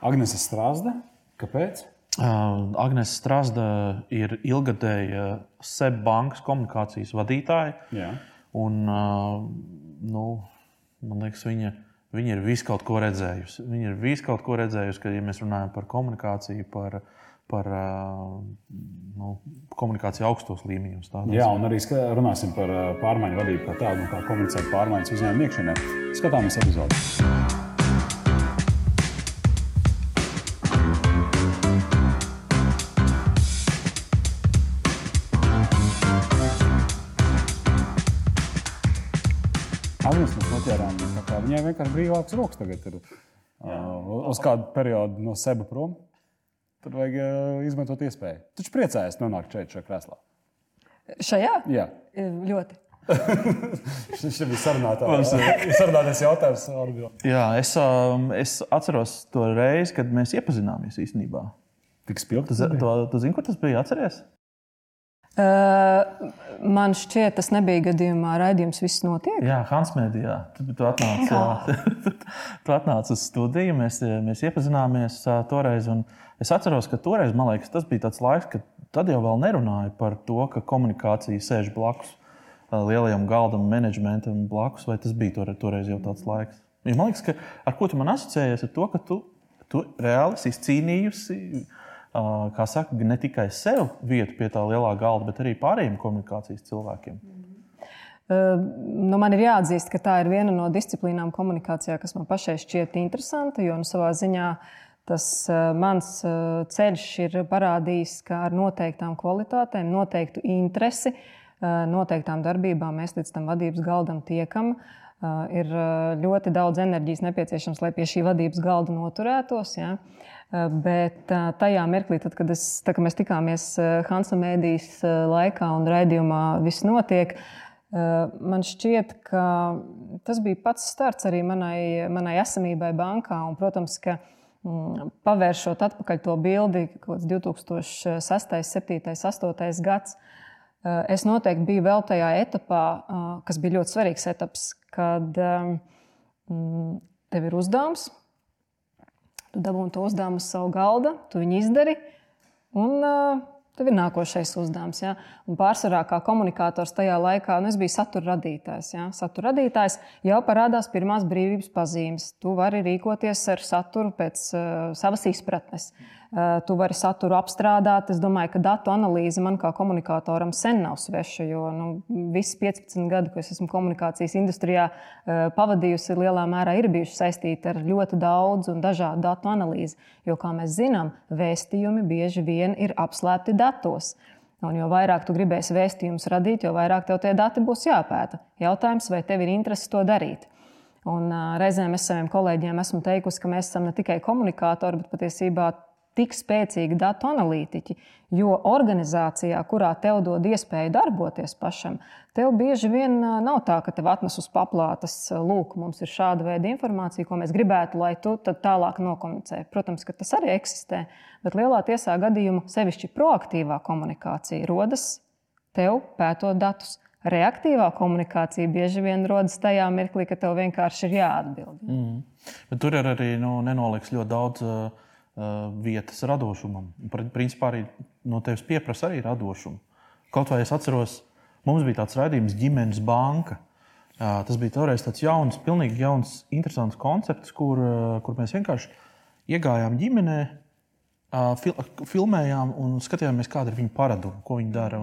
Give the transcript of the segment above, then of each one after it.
Agnese Strāzde, kāpēc? Uh, Agnēs Strasda ir ilgadēja SEB bankas komunikācijas vadītāja. Jā. Un, uh, nu, man liekas, viņa, viņa ir visu kaut ko redzējusi. Viņa ir visu kaut ko redzējusi, kad ja mēs runājam par komunikāciju, par, par uh, nu, komunikāciju augstos līmeņos. Jā, un arī runāsim par pārmaiņu vadību kā tādu, kā komunicēt pārmaiņas uzņēmuma iekšienē. Skatāmies epizodi. Viņai vienkārši brīvāks rokas tagad ir uh, uz kādu periodu no seba prom. Tad vajag uh, izmantot iespēju. Taču priecājies nonākt šeit, šajā krēslā. Šajā? Jā. Ļoti. Šis bija sarunātais jautājums. Jā, es, um, es atceros to reizi, kad mēs iepazināmies īstenībā. Tik spilgti. Tu, tu, tu zini, kur tas bija? Atceries? Uh, man šķiet, tas nebija gadījumā raidījums, viss notiek. Jā, Hans Mēdījā. Tu, tu atnāci, tu atnāci uz studiju, mēs, mēs iepazināmies toreiz. Es atceros, ka toreiz liekas, tas bija tāds laiks, kad tad jau vēl nerunāja par to, ka komunikācija sēž blakus lielajam galdam, menedžmentam blakus, vai tas bija toreiz jau tāds laiks. Jo man liekas, ka ar ko tu man asociējies, ar to, ka tu, tu reāli esi cīnījusi kā saka, ne tikai sev vietu pie tā lielā galda, bet arī pārējiem komunikācijas cilvēkiem. Nu, man ir jāatzīst, ka tā ir viena no disciplīnām komunikācijā, kas man pašai šķiet interesanta. Jo nu, savā ziņā tas mans ceļš ir parādījis, ka ar noteiktām kvalitātēm, noteiktu interesi, noteiktām darbībām mēs līdz tam vadības galdam tiekam. Ir ļoti daudz enerģijas nepieciešams, lai pie šī vadības galda noturētos. Ja? Bet tajā mirklī, tad, kad, es, tā, kad mēs tikāmies Hansa mēdīs laikā un raidījumā, viss notiek. Man šķiet, ka tas bija pats starts arī manai, manai esamībai bankā. Un, protams, ka mm, pavēršot atpakaļ to bildi, kāds 2006, 2007, 2008 gads, es noteikti biju vēl tajā etapā, kas bija ļoti svarīgs etaps, kad mm, tev ir uzdevums Tu dabūji to uzdevumu uz savu galda, tu viņu izdari. Un, uh, Tev ir nākošais uzdevums. Ja? Un pārsvarā kā komunikators tajā laikā, nu, es biju satura radītājs. Ja? Satura radītājs jau parādās pirmās brīvības pazīmes. Tu vari rīkoties ar saturu pēc uh, savas izpratnes. Eh, tu vari saturu apstrādāt. Es domāju, ka datu analīze man kā komunikatoram sen nav sveša, jo nu, visi 15 gadi, ko es esmu komunikācijas industrijā eh, pavadījusi, lielā mērā ir bijuši saistīti ar ļoti daudz un dažādu datu analīzi. Jo, kā mēs zinām, vēstījumi bieži vien ir apslēpti datos. Un jo vairāk tu gribēsi vēstījumus radīt, jo vairāk tev tie dati būs jāpēta. Jautājums, vai tev ir interese to darīt? Un, uh, reizēm es saviem kolēģiem esmu teikusi, ka mēs esam ne tikai komunikātori, bet patiesībā tik spēcīgi datu analītiķi, jo organizācijā, kurā tev dod iespēju darboties pašam, tev bieži vien nav tā, ka tev atnes uz paplātes, lūk, mums ir šāda veida informācija, ko mēs gribētu, lai tu tālāk nokomunicē. Protams, ka tas arī eksistē, bet lielā tiesā gadījumā sevišķi proaktīvā komunikācija rodas tev pētot datus. Reaktīvā komunikācija bieži vien rodas tajā mirklī, kad tev vienkārši ir jāatbild. Mm. Bet tur ir arī nu, nenoliks ļoti daudz Uh, vietas radošumam. Principā arī no tevis pieprasa arī radošumu. Kaut vai es atceros, mums bija tāds raidījums ģimenes banka. Tas bija toreiz tāds jauns, pilnīgi jauns, interesants koncepts, kur, kur mēs vienkārši iegājām ģimenē, fil filmējām un skatījāmies, kāda ir viņu paraduma, ko viņi dara.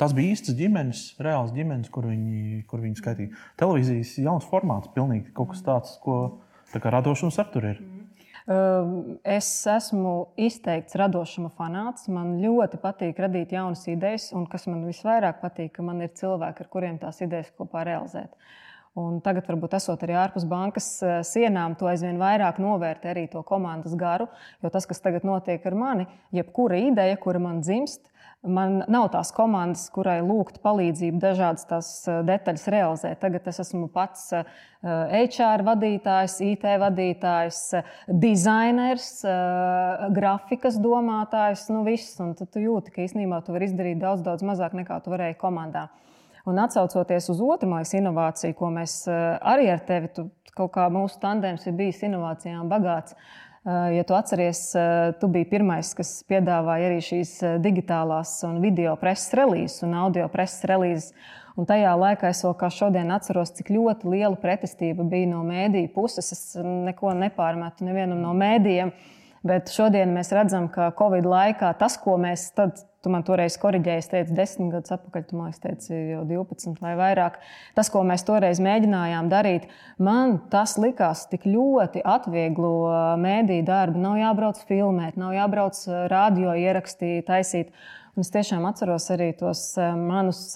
Tas bija īsts ģimenes, reāls ģimenes, kur viņi, kur viņi skaitīja. Televīzijas jauns formāts, pilnīgi kaut kas tāds, ko tā radošums ar tur ir. Mm. Es esmu izteikts radošuma fanāts. Man ļoti patīk radīt jaunas idejas, un kas man visvairāk patīk, ka man ir cilvēki, ar kuriem tās idejas kopā realizēt. Un tagad, varbūt esot arī ārpus bankas sienām, to aizvien vairāk novērtē arī to komandas garu. Jo tas, kas tagad notiek ar mani, jebkura ideja, kura man dzimst, Man nav tās komandas, kurai lūgt palīdzību, dažādas tās eh, detaļas realizēt. Tagad es esmu pats HR eh, vadītājs, IT vadītājs, dizainers, eh, grafikas domātājs. Nu, viss, un tu jūti, ka īstenībā tu vari izdarīt daudz, daudz mazāk nekā tu varēji komandā. Un atcaucoties uz otru mājas inovāciju, ko mēs arī ar tevi, tu, kaut kā mūsu tandēms ir bijis inovācijām bagāts. Ja tu atceries, tu biji pirmais, kas piedāvāja arī šīs digitālās un video preses relīzes un audio preses relīzes. Un tajā laikā es vēl kā šodien atceros, cik ļoti liela pretestība bija no mēdīju puses. Es neko nepārmetu nevienam no mēdījiem. Bet šodien mēs redzam, ka Covid laikā tas, ko mēs tad Tu man toreiz korģēji, es teicu, desmit gadus atpakaļ, tu man teici, jau 12 vai vairāk. Tas, ko mēs toreiz mēģinājām darīt, man tas likās tik ļoti atvieglo mēdīju darbu. Nav jābrauc filmēt, nav jābrauc radio ierakstīt, taisīt. Un es tiešām atceros arī tos manus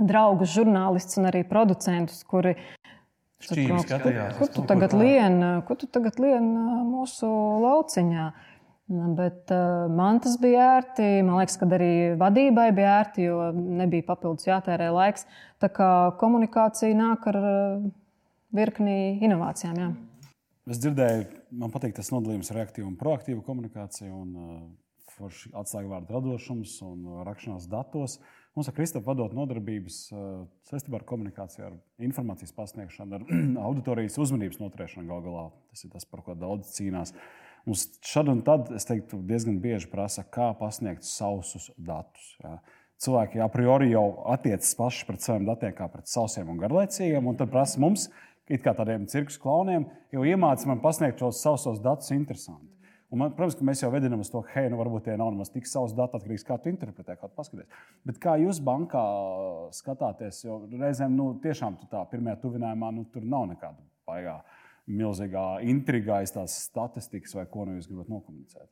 draugus, žurnālistus un arī producentus, kuri Šķīvi skatījās. Kur tu tagad lien, kur tu tagad lien mūsu lauciņā? Bet uh, man tas bija ērti. Man liekas, ka arī vadībai bija ērti, jo nebija papildus jātērē laiks. Tā kā komunikācija nāk ar uh, virkni inovācijām. Jā. Es dzirdēju, man patīk tas nodalījums reaktīva un proaktīva komunikācija un uh, atslēgvārdu radošums un uh, rakšanās datos. Mums ar Kristofru vadot nodarbības uh, saistībā ar komunikāciju, ar informācijas pasniegšanu, ar auditorijas uzmanības noturēšanu gal galā. Tas ir tas, par ko daudz cīnās. Mums šad un tad, es teiktu, diezgan bieži prasa, kā pasniegt sausus datus. Jā. Cilvēki a priori jau attiecas paši pret saviem datiem kā pret sausiem un garlaicīgiem, un tad prasa mums, kā tādiem cirkus klauniem, jau iemācīt man pasniegt šos sausos datus interesanti. Man, protams, ka mēs jau vedinām uz to, hei, nu, varbūt tie nav nemaz tik savs dati, atkarīgs kā tu interpretē, kā tu paskaties. Bet kā jūs bankā skatāties, jo reizēm nu, tiešām tu tā pirmajā tuvinājumā nu, tur nav nekāda baigā milzīgā intrigā tās statistikas, vai ko nu jūs gribat nokomunicēt?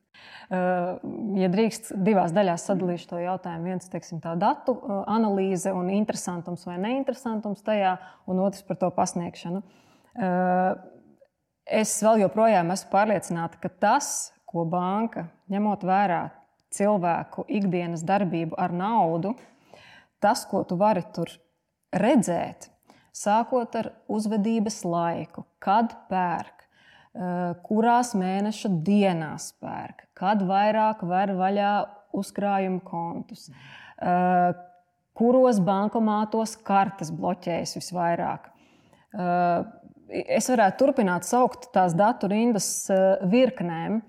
Ja drīkst, divās daļās sadalīšu to jautājumu. Viens ir tā datu analīze un interesantums vai neinteresantums tajā, un otrs par to pasniegšanu. Es vēl joprojām esmu pārliecināta, ka tas, ko banka ņemot vērā cilvēku ikdienas darbību ar naudu, tas, ko tu vari tur redzēt, sākot ar uzvedības laiku, kad pērk, eh, kurās mēneša dienās pērk, kad vairāk var vaļā uzkrājuma kontus, eh, kuros bankomātos kartes bloķējas visvairāk. Eh, es varētu turpināt saukt tās datu rindas virknēm.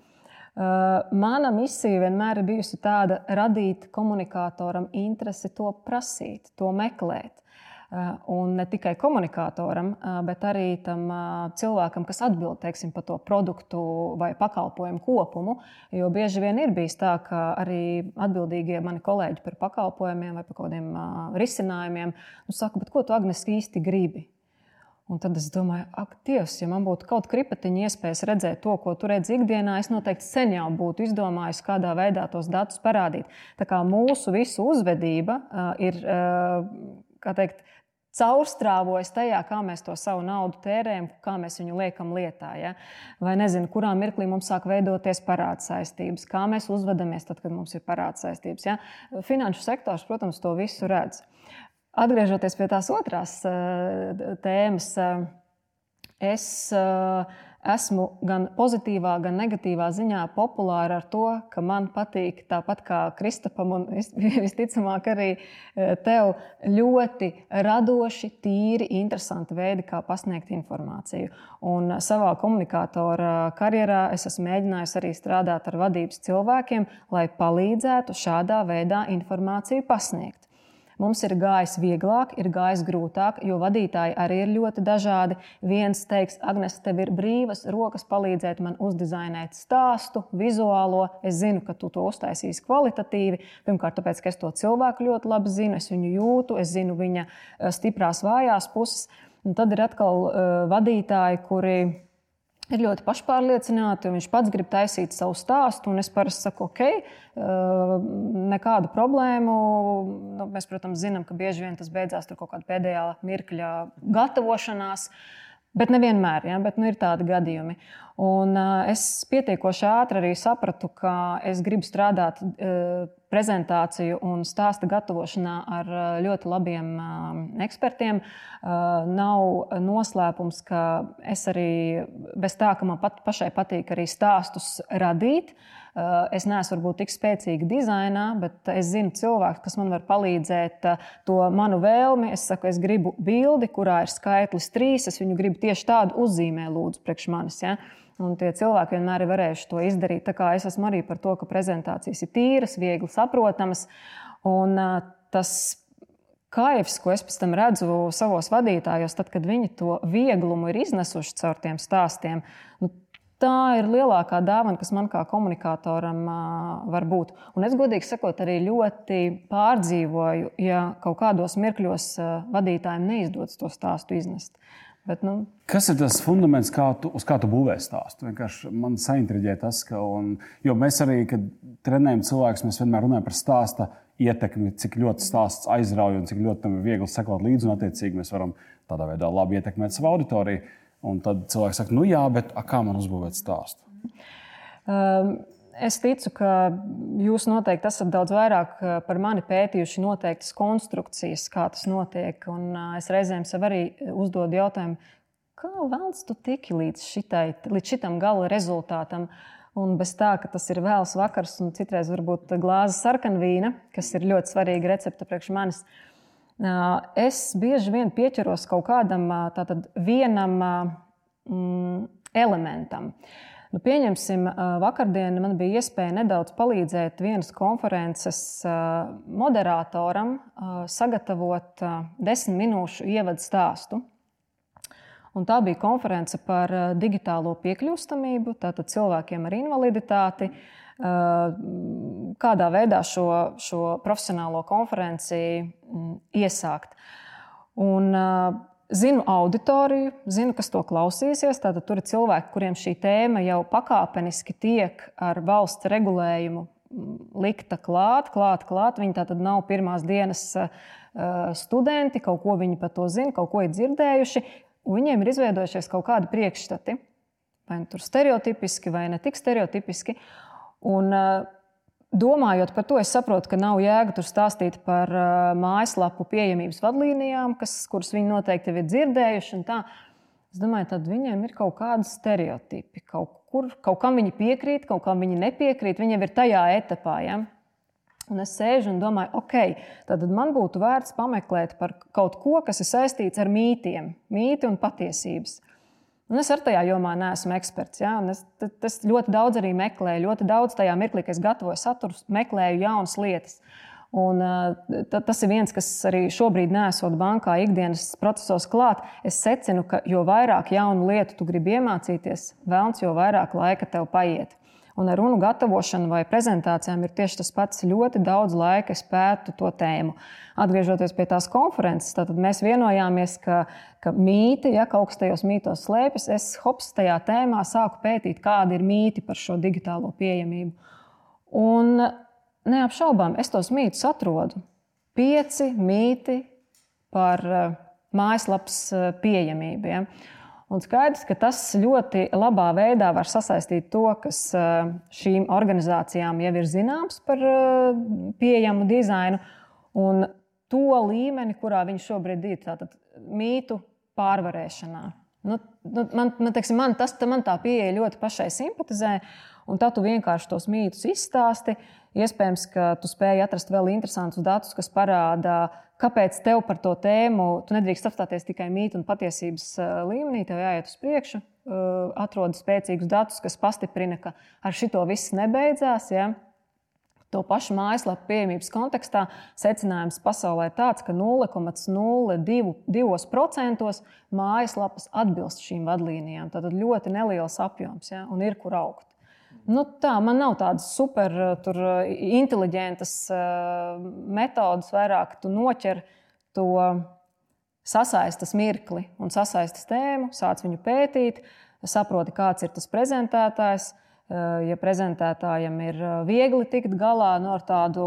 Mana misija vienmēr ir bijusi tāda, radīt komunikatoram interesi to prasīt, to meklēt. Eh, un ne tikai komunikatoram, eh, bet arī tam eh, cilvēkam, kas atbild teiksim, par to produktu vai pakalpojumu kopumu. Jo bieži vien ir bijis tā, ka arī atbildīgie mani kolēģi par pakalpojumiem vai par kaut kādiem risinājumiem nu, saka, ko tu Agnēs īsti gribi? Un tad es domāju, ak, Dievs, ja man būtu kaut kripatiņa iespējas redzēt to, ko tu redzi ikdienā, es noteikti sen jau būtu izdomājis, kādā veidā tos datus parādīt. Tā kā mūsu visu uzvedība uh, ir, uh, kā teikt, caurstrāvojas tajā, kā mēs to savu naudu tērējam, kā mēs viņu liekam lietā. Ja? Vai nezinu, kurā mirklī mums sāk veidoties parāda saistības, kā mēs uzvedamies tad, kad mums ir parāda saistības. Ja? Finanšu sektors, protams, to visu redz. Atgriežoties pie tās otrās uh, tēmas, uh, es uh, esmu gan pozitīvā, gan negatīvā ziņā populāra ar to, ka man patīk tāpat kā Kristapam un visticamāk arī tev ļoti radoši, tīri, interesanti veidi, kā pasniegt informāciju. Un savā komunikātora karjerā es esmu mēģinājis arī strādāt ar vadības cilvēkiem, lai palīdzētu šādā veidā informāciju pasniegt. Mums ir gājis vieglāk, ir gājis grūtāk, jo vadītāji arī ir ļoti dažādi. Viens teiks, Agnēs, tev ir brīvas rokas palīdzēt man uzdizainēt stāstu, vizuālo. Es zinu, ka tu to uztaisīsi kvalitatīvi. Pirmkārt, tāpēc, ka es to cilvēku ļoti labi zinu, es viņu jūtu, es zinu viņa eh, stiprās, vājās puses. Un tad ir atkal uh, vadītāji, kuri ir ļoti pašpārliecināti, un viņš pats grib taisīt savu stāstu. Es parasti saku, ok, uh, nekādu problēmu. Nu, mēs, protams, zinām, ka bieži vien tas beidzās ar kaut kādu pēdējā mirkļa gatavošanās. Bet nevienmēr, ja? bet nu, ir tādi gadījumi. Un, uh, es pietiekoši ātri arī sapratu, ka es gribu strādāt uh, prezentāciju un stāsta gatavošanā ar uh, ļoti labiem uh, ekspertiem. Uh, nav noslēpums, ka es arī bez tā, ka man pat, pašai patīk arī stāstus radīt. Es neesmu varbūt tik spēcīga dizainā, bet es zinu cilvēku, kas man var palīdzēt to manu vēlmi. Es saku, es gribu bildi, kurā ir skaitlis trīs. Es viņu gribu tieši tādu uzzīmē, lūdzu, priekš manis. Ja? Un tie cilvēki vienmēr ir varējuši to izdarīt. Tā kā es esmu arī par to, ka prezentācijas ir tīras, viegli saprotamas. Un tas kaivs, ko es pēc tam redzu savos vadītājos, tad, kad viņi to vieglumu ir iznesuši caur tiem stāstiem, nu, tā ir lielākā dāvana, kas man kā komunikatoram var būt. Un es godīgi sakot, arī ļoti pārdzīvoju, ja kaut kādos mirkļos vadītājiem neizdodas to stāstu iznest. Bet, nu... Kas ir tas fundaments, kā tu, uz kā tu būvē stāstu? Vienkārši man saintriģē tas, ka, un, mēs arī, kad trenējam cilvēkus, mēs vienmēr runājam par stāstu ietekmi, cik ļoti stāsts aizrauja un cik ļoti tam ir viegli sekot līdzi. Attiecīgi, mēs varam tādā veidā labi ietekmēt savu auditoriju. Un tad cilvēks saka, nu jā, bet a, kā man uzbūvēt stāstu? Um, es ticu, ka jūs noteikti esat daudz vairāk uh, par mani pētījuši noteiktas konstrukcijas, kā tas notiek. Un uh, es reizēm sev arī uzdodu jautājumu, kā vēlams tu tiki līdz, šitai, līdz šitam gala rezultātam. Un bez tā, ka tas ir vēls vakars un citreiz varbūt glāze sarkanvīna, kas ir ļoti svarīga recepte priekš manis. Es bieži vien pieķeros kaut kādam tātad, vienam mm, elementam. Nu, pieņemsim, vakardien man bija iespēja nedaudz palīdzēt vienas konferences moderatoram sagatavot desmit minūšu ievadu stāstu. Un tā bija konference par digitālo piekļūstamību, tātad cilvēkiem ar invaliditāti. Eh, kādā veidā šo, šo profesionālo konferenci iesākt. Un, Zinu auditoriju, zinu, kas to klausīsies. Tātad tur ir cilvēki, kuriem šī tēma jau pakāpeniski tiek ar valsts regulējumu likta klāt, klāt, klāt. Viņi tātad nav pirmās dienas studenti, kaut ko viņi par to zina, kaut ko ir dzirdējuši. Viņiem ir izveidojušies kaut kādi priekšstati, vai nu tur stereotipiski, vai ne tik stereotipiski. Un, domājot par to, es saprotu, ka nav jēga tur stāstīt par mājaslapu pieejamības vadlīnijām, kas, kuras viņi noteikti ir dzirdējuši. Es domāju, tad viņiem ir kaut kādi stereotipi. Kaut, kur, kaut kam viņi piekrīt, kaut kam viņi nepiekrīt. Viņi jau ir tajā etapā. Ja? Un es sēžu un domāju, ok, tad man būtu vērts pameklēt par kaut ko, kas ir saistīts ar mītiem, mīti un patiesības. Un es ar tajā jomā neesmu eksperts. Ja? Es, es ļoti daudz arī meklēju, ļoti daudz tajā mirklī, kad es gatavoju saturu, meklēju jaunas lietas. Un, tas ir viens, kas arī šobrīd nesot bankā ikdienas procesos klāt. Es secinu, ka jo vairāk jaunu lietu tu gribi iemācīties, vēlams, jo vairāk laika tev paiet. Un ar runu gatavošanu vai prezentācijām ir tieši tas pats. Ļoti daudz laika es pētu to tēmu. Atgriežoties pie tās konferences, tad mēs vienojāmies, ka, ka mīti, ja kaut kas tajos mītos slēpjas, es hops tajā tēmā sāku pētīt, kādi ir mīti par šo digitālo pieejamību. Un neapšaubām, es tos mītus atrodu. Pieci mīti par eh, mājaslapas eh, pieejamību. Ja? Un skaidrs, ka tas ļoti labā veidā var sasaistīt to, kas eh, šīm organizācijām jau ir zināms par eh, pieejamu dizainu, un to līmeni, kurā viņi šobrīd ir, tātad mītu pārvarēšanā. Nu, nu, man, man, teiksim, man, tas, man tā pieeja ļoti pašai simpatizē, un tad tu vienkārši tos mītus izstāsti. Iespējams, ka tu spēj atrast vēl interesantus datus, kas parāda, kāpēc tev par to tēmu tu nedrīkst apstāties tikai mītnes un patiesības līmenī, tev jāiet uz priekšu, atrod spēcīgus datus, kas pastiprina, ka ar šito viss nebeidzās. Ja? To pašu mājaslapu pieejamības kontekstā secinājums pasaulē ir tāds, ka 0,02% mājaslapas atbilst šīm vadlīnijām. Tad ļoti neliels apjoms ja? un ir kur augt. Nu, tā, man nav tādas super eh, tur, eh, inteliģentas uh, metodas, vairāk tu noķer to sasaistas mirkli un sasaistas tēmu, sāc viņu pētīt, saproti, kāds ir tas prezentētājs. Ja prezentētājam ir viegli tikt galā nu, ar tādu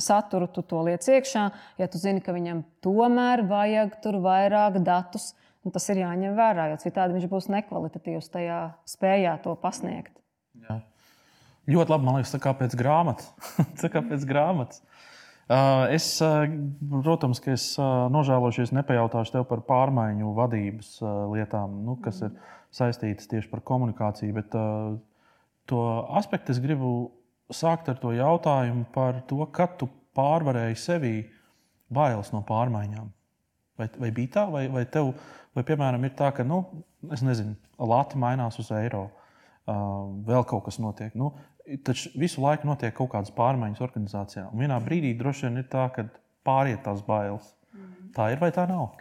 saturu, tu to liec iekšā. Ja tu zini, ka viņam tomēr vajag tur vairāk datus, nu, tas ir jāņem vērā, jo citādi viņš būs nekvalitatīvs tajā spējā to pasniegt. Jā. Ļoti labi, man liekas, tā kā pēc grāmatas. tā kā pēc grāmatas. Uh, es, uh, protams, ka es uh, nožēlošu, ja nepajautāšu tev par pārmaiņu vadības lietām, nu, kas ir saistītas tieši par komunikāciju. Bet to aspektu es gribu sākt ar to jautājumu par to, kad tu pārvarēji sevī bailes no pārmaiņām. Vai, vai bija tā, vai, vai tev, vai piemēram, ir tā, ka, nu, es nezinu, lati mainās uz eiro, uh, vēl kaut kas notiek. Nu, taču visu laiku notiek kaut kādas pārmaiņas organizācijā. Un vienā brīdī droši vien ir tā, ka pāriet tās bailes. Tā ir vai tā nav?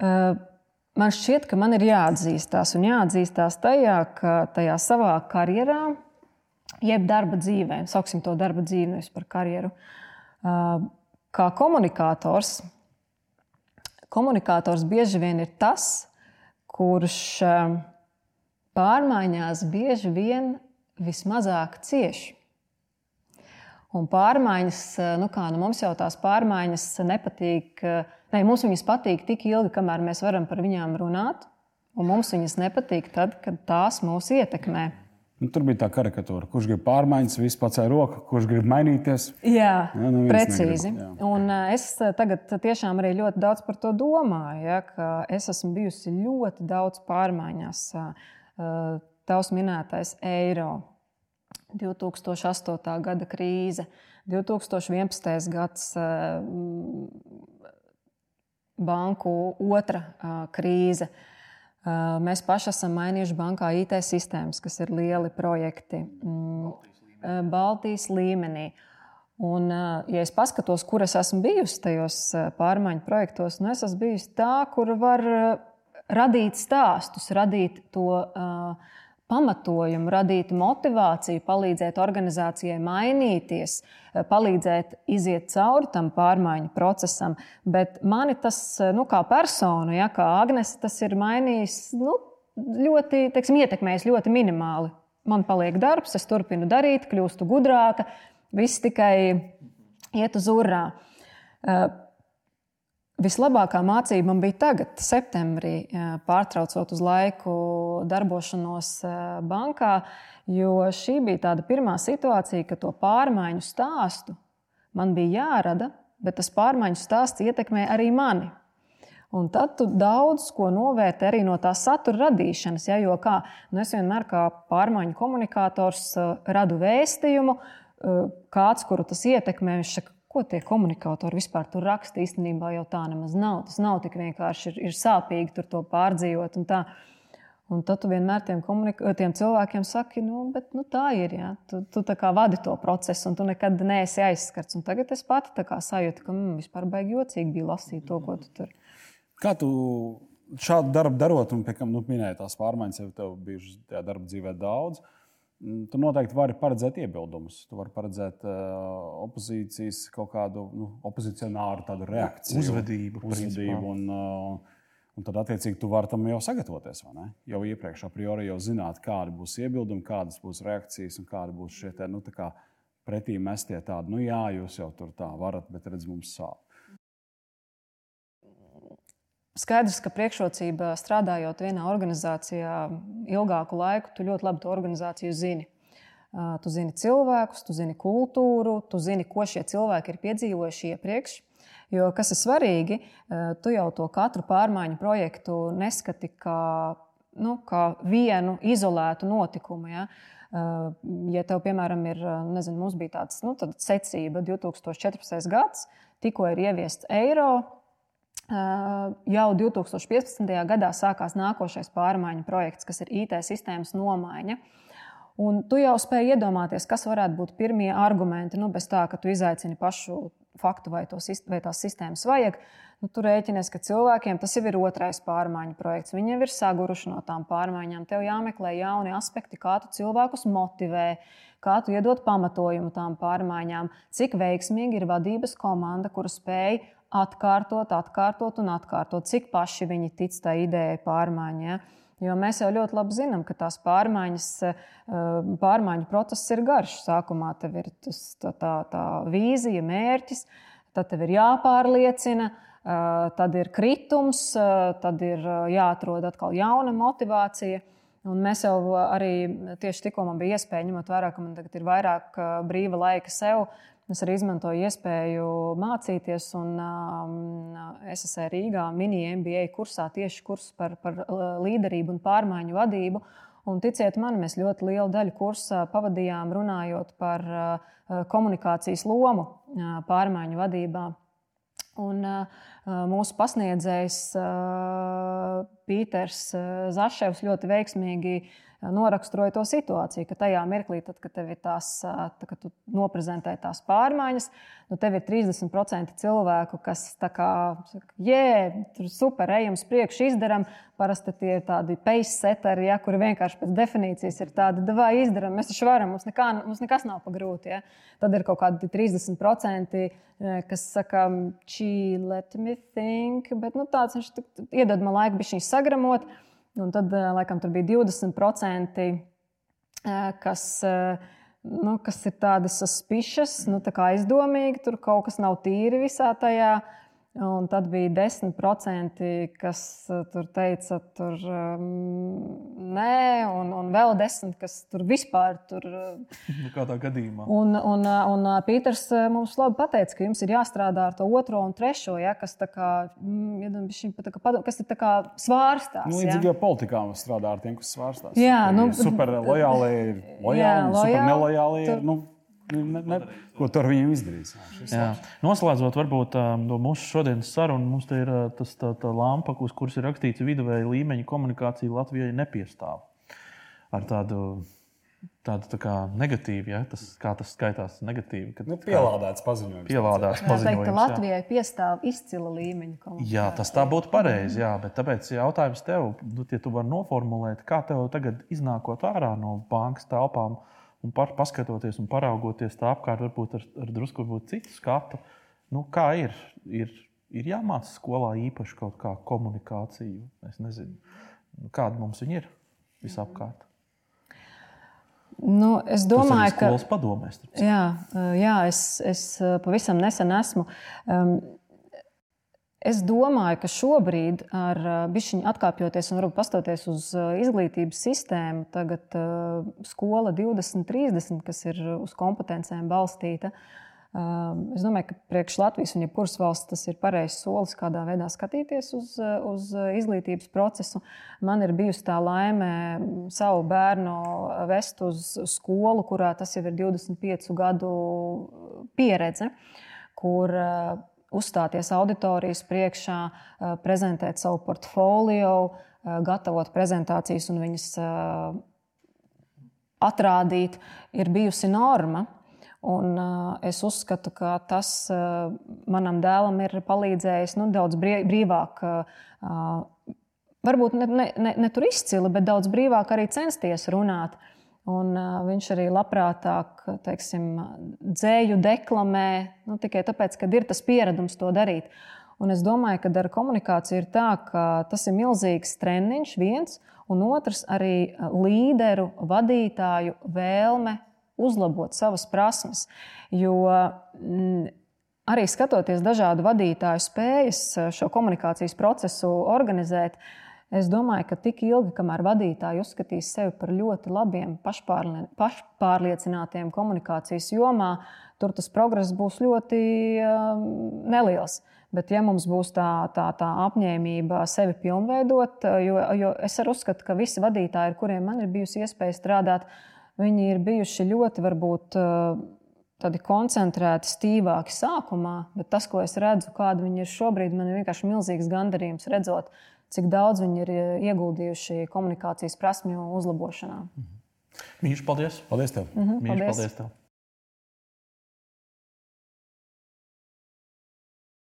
Uh, man šķiet, ka man ir jāatzīstās un jāatzīstās tajā, ka tajā savā karjerā, jeb darba dzīvē, sauksim to darba dzīvi, nevis par karjeru, uh, kā komunikators, komunikators bieži vien ir tas, kurš uh, pārmaiņās bieži vien vismazāk cieši. Un pārmaiņas, nu kā nu mums jau tās pārmaiņas nepatīk, ne, mums viņas patīk tik ilgi, kamēr mēs varam par viņām runāt, un mums viņas nepatīk tad, kad tās mūs ietekmē. Nu, tur bija tā karikatūra, kurš grib pārmaiņas, viss pacēla roku, kurš grib mainīties. Jā, jā nu precīzi. Negrib, jā. Un es tagad tiešām arī ļoti daudz par to domāju. Ja, es esmu bijusi ļoti daudz pārmaiņās. Tavs minētais eiro 2008. gada krīze, 2011. gads banku otra krīze. Eh, mēs paši esam mainījuši bankā IT sistēmas, kas ir lieli projekti mm, Baltijas līmenī. Un, ja es paskatos, kur es esmu bijusi tajos pārmaiņu projektos, nu es esmu bijusi tā, kur var radīt stāstus, radīt to uh, pamatojumu, radīt motivāciju, palīdzēt organizācijai mainīties, eh, palīdzēt iziet cauri tam pārmaiņu procesam. Bet mani tas, eh, nu, kā persona, ja, kā Agnēs, tas ir mainījis nu, ļoti, teiksim, ietekmējis ļoti minimāli. Man paliek darbs, es turpinu darīt, kļūstu gudrāka, viss tikai iet uz urā. Eh, Vislabākā mācība man bija tagad, septembrī, pārtraucot uz laiku darbošanos bankā, jo šī bija tāda pirmā situācija, kad to pārmaiņu stāstu man bija jārada, bet tas pārmaiņu stāsts ietekmē arī mani. Un tad tu daudz ko novērtē arī no tā satura radīšanas. Ja, jo kā, nu es vienmēr kā pārmaiņu komunikators radu vēstījumu, kāds, kuru tas ietekmē, viņš saka, ko tie komunikatori vispār tur raksta. Īstenībā jau tā nemaz nav. Tas nav tik vienkārši, ir, ir sāpīgi tur to pārdzīvot. Un tā. Un tad tu vienmēr tiem, tiem cilvēkiem saki, nu, bet, nu, tā ir. Ja? Tu, tu vadi to procesu, un tu nekad neesi aizskarts. Un tagad es pati sajūtu, ka mm, vispār baigi jocīgi bija lasīt to, ko tu tur. Kā tu šādu darbu darot, un pēc tam nu, minēji tās pārmaiņas, jau tev bijušas tajā darba dzīvē daudz. Uh, tu noteikti vari paredzēt iebildumus. Tu vari paredzēt uh, opozīcijas kaut kādu nu, opozicionāru reakciju, uzvedību. uzvedību un, uh, un tad, attiecīgi, tu vari tam jau sagatavoties. Jau iepriekš, a priori, jau zināt, kādi būs iebildumi, kādas būs reakcijas un kādi būs šie te, nu, pretī mestie tādi, nu jā, jūs jau tur tā varat, bet redz, mums sāp. Skaidrs, ka priekšrocība strādājot vienā organizācijā ilgāku laiku, tu ļoti labi to organizāciju zini. Tu zini cilvēkus, tu zini kultūru, tu zini, ko šie cilvēki ir piedzīvojuši iepriekš. Jo kas ir svarīgi, tu jau to katru pārmaiņu projektu neskati kā, nu, kā vienu izolētu notikumu. Ja? Ja tev, piemēram, ir, nezinu, mums bija tāds nu, secība 2014. gads, tikko ir ieviests eiro, jau 2015. gadā sākās nākošais pārmaiņu projekts, kas ir IT sistēmas nomaiņa. Un tu jau spēj iedomāties, kas varētu būt pirmie argumenti, nu, bez tā, ka tu izaicini pašu faktu, vai, to, vai tās sistēmas vajag. Nu, tur rēķinies, ka cilvēkiem tas jau ir otrais pārmaiņu projekts. Viņi jau ir saguruši no tām pārmaiņām. Tev jāmeklē jauni aspekti, kā tu cilvēkus motivē, kā tu iedod pamatojumu tām pārmaiņām, cik veiksmīgi ir vadības komanda, kura spēj atkārtot, atkārtot un atkārtot, cik paši viņi tic tai idejai pārmaiņai. Ja? Jo mēs jau ļoti labi zinām, ka tās pārmaiņas, eh, pārmaiņu process ir garš. Sākumā tev ir tas, tā, tā, tā vīzija, mērķis, tad tev ir jāpārliecina, eh, tad ir kritums, eh, tad ir jāatrod atkal jauna motivācija. Un mēs jau arī tieši tikko man bija iespēja, ņemot vērā, ka man tagad ir vairāk brīva laika sev, Es arī izmantoju iespēju mācīties, un um, SSR Rīgā mini-MBA kursā tieši kurs par, par līderību un pārmaiņu vadību. Un, ticiet man, mēs ļoti lielu daļu kursa pavadījām runājot par uh, komunikācijas lomu uh, pārmaiņu vadībā. Un, uh, mūsu pasniedzējs Pīters Zaševs ļoti veiksmīgi noraksturoja to situāciju, ka tajā mirklī, tad, kad tev ir tās, tā, kad tu noprezentē tās pārmaiņas, nu, tev ir 30% cilvēku, kas tā kā, jē, tur super, ejam uz priekšu, izdarām. Parasti tie ir tādi pace-seteri, ja, kuri vienkārši pēc definīcijas ir tādi, vai izdarām, mēs taču varam, mums, nekā, mums nekas nav pa grūti. Ja. Tad ir kaut kādi 30%, kas saka, čī, let me think, bet nu, tāds viņš iedod man laiku, bija šī sagramot. Un tad, eh, laikam, tur bija 20%, eh, kas, eh, nu, kas ir tādi suspicious, nu, tā kā aizdomīgi, tur kaut kas nav tīri visā tajā. Un tad bija 10%, kas uh, tur teica, tur um, nē, un, un vēl 10%, kas tur vispār tur. Uh, Kādā gadījumā? Un, un, uh, un Pīters mums labi pateica, ka jums ir jāstrādā ar to otro un trešo, ja, kas, kā, mm, kā, kas ir svārstās. Nu, līdzīgi ja. jau politikā mums strādā ar tiem, kas svārstās. Jā, nu, super lojāli ir lojāli, jā, lojāli, super nelojāli ir. Nu, ne, ne, ko tur viņiem izdarīs. Jā, Noslēdzot, varbūt no mūsu šodienas sarunas, mums te ir tas, tā, tā lampa, uz kuras ir rakstīts viduvēja līmeņa komunikācija Latvijai nepiestāv. Ar tādu, tādu tā kā negatīvu, ja? tas, kā tas skaitās negatīvi. Kad, nu, pielādēts paziņojums. Pielādēts paziņojums. Teikt, ka Latvijai jā. piestāv izcila līmeņa komunikācija. Jā, tas tā būtu pareizi, jā, bet tāpēc jautājums tev, nu, ja tu vari noformulēt, kā tev tagad iznākot ārā no bankas telpām, un par, paskatoties un paraugoties tā apkārt, varbūt ar, ar drusku varbūt citu skatu. Nu, kā ir? ir? Ir jāmācās skolā īpaši kaut kā komunikāciju. Es nezinu, nu, kāda mums ir visapkārt. Nu, es domāju, ka tas ir padomēs. Jā, jā es, es pavisam nesen esmu. Um, Es domāju, ka šobrīd, ar bišķiņu atkāpjoties un varbūt pastoties uz izglītības sistēmu, tagad skola 2030, kas ir uz kompetencēm balstīta, es domāju, ka priekš Latvijas un jebkuras valsts tas ir pareizs solis, kādā veidā skatīties uz, uz izglītības procesu. Man ir bijusi tā laime savu bērnu vest uz skolu, kurā tas jau ir 25 gadu pieredze, kur uzstāties auditorijas priekšā, eh, prezentēt savu portfolio, eh, gatavot prezentācijas un viņas eh, atrādīt, ir bijusi norma. Un, uh, es uzskatu, ka tas uh, manam dēlam ir palīdzējis nu, daudz brīvāk, uh, varbūt ne, ne, ne, ne tur izcili, bet daudz brīvāk arī censties runāt. Uh, Un, uh, viņš arī labprātāk teiksim, dzēju deklamē nu, tikai tāpēc, ka ir tas pieredums to darīt. Un es domāju, ka ar komunikāciju ir tā, ka tas ir milzīgs treniņš, viens, un otrs arī līderu, vadītāju vēlme uzlabot savas prasmes. Jo m, arī skatoties dažādu vadītāju spējas šo komunikācijas procesu organizēt, uh, Es domāju, ka tik ilgi, kamēr vadītāji uzskatīs sevi par ļoti labiem, pašpārliecinātiem komunikācijas jomā, tur tas progress būs ļoti um, neliels. Bet, ja mums būs tā, tā, tā apņēmība sevi pilnveidot, jo, jo es arī uzskatu, ka visi vadītāji, ar kuriem man ir bijusi iespēja strādāt, viņi ir bijuši ļoti, varbūt, uh, tādi koncentrēti, stīvāki sākumā, bet tas, ko es redzu, kāda viņi ir šobrīd, man ir vienkārši milzīgs gandarījums redzot, cik daudz viņi ir eh, ieguldījuši komunikācijas prasmju uzlabošanā. Mhm. Mīļš, paldies! Paldies! Tev. Mhm, Mīļš, paldies! paldies tev.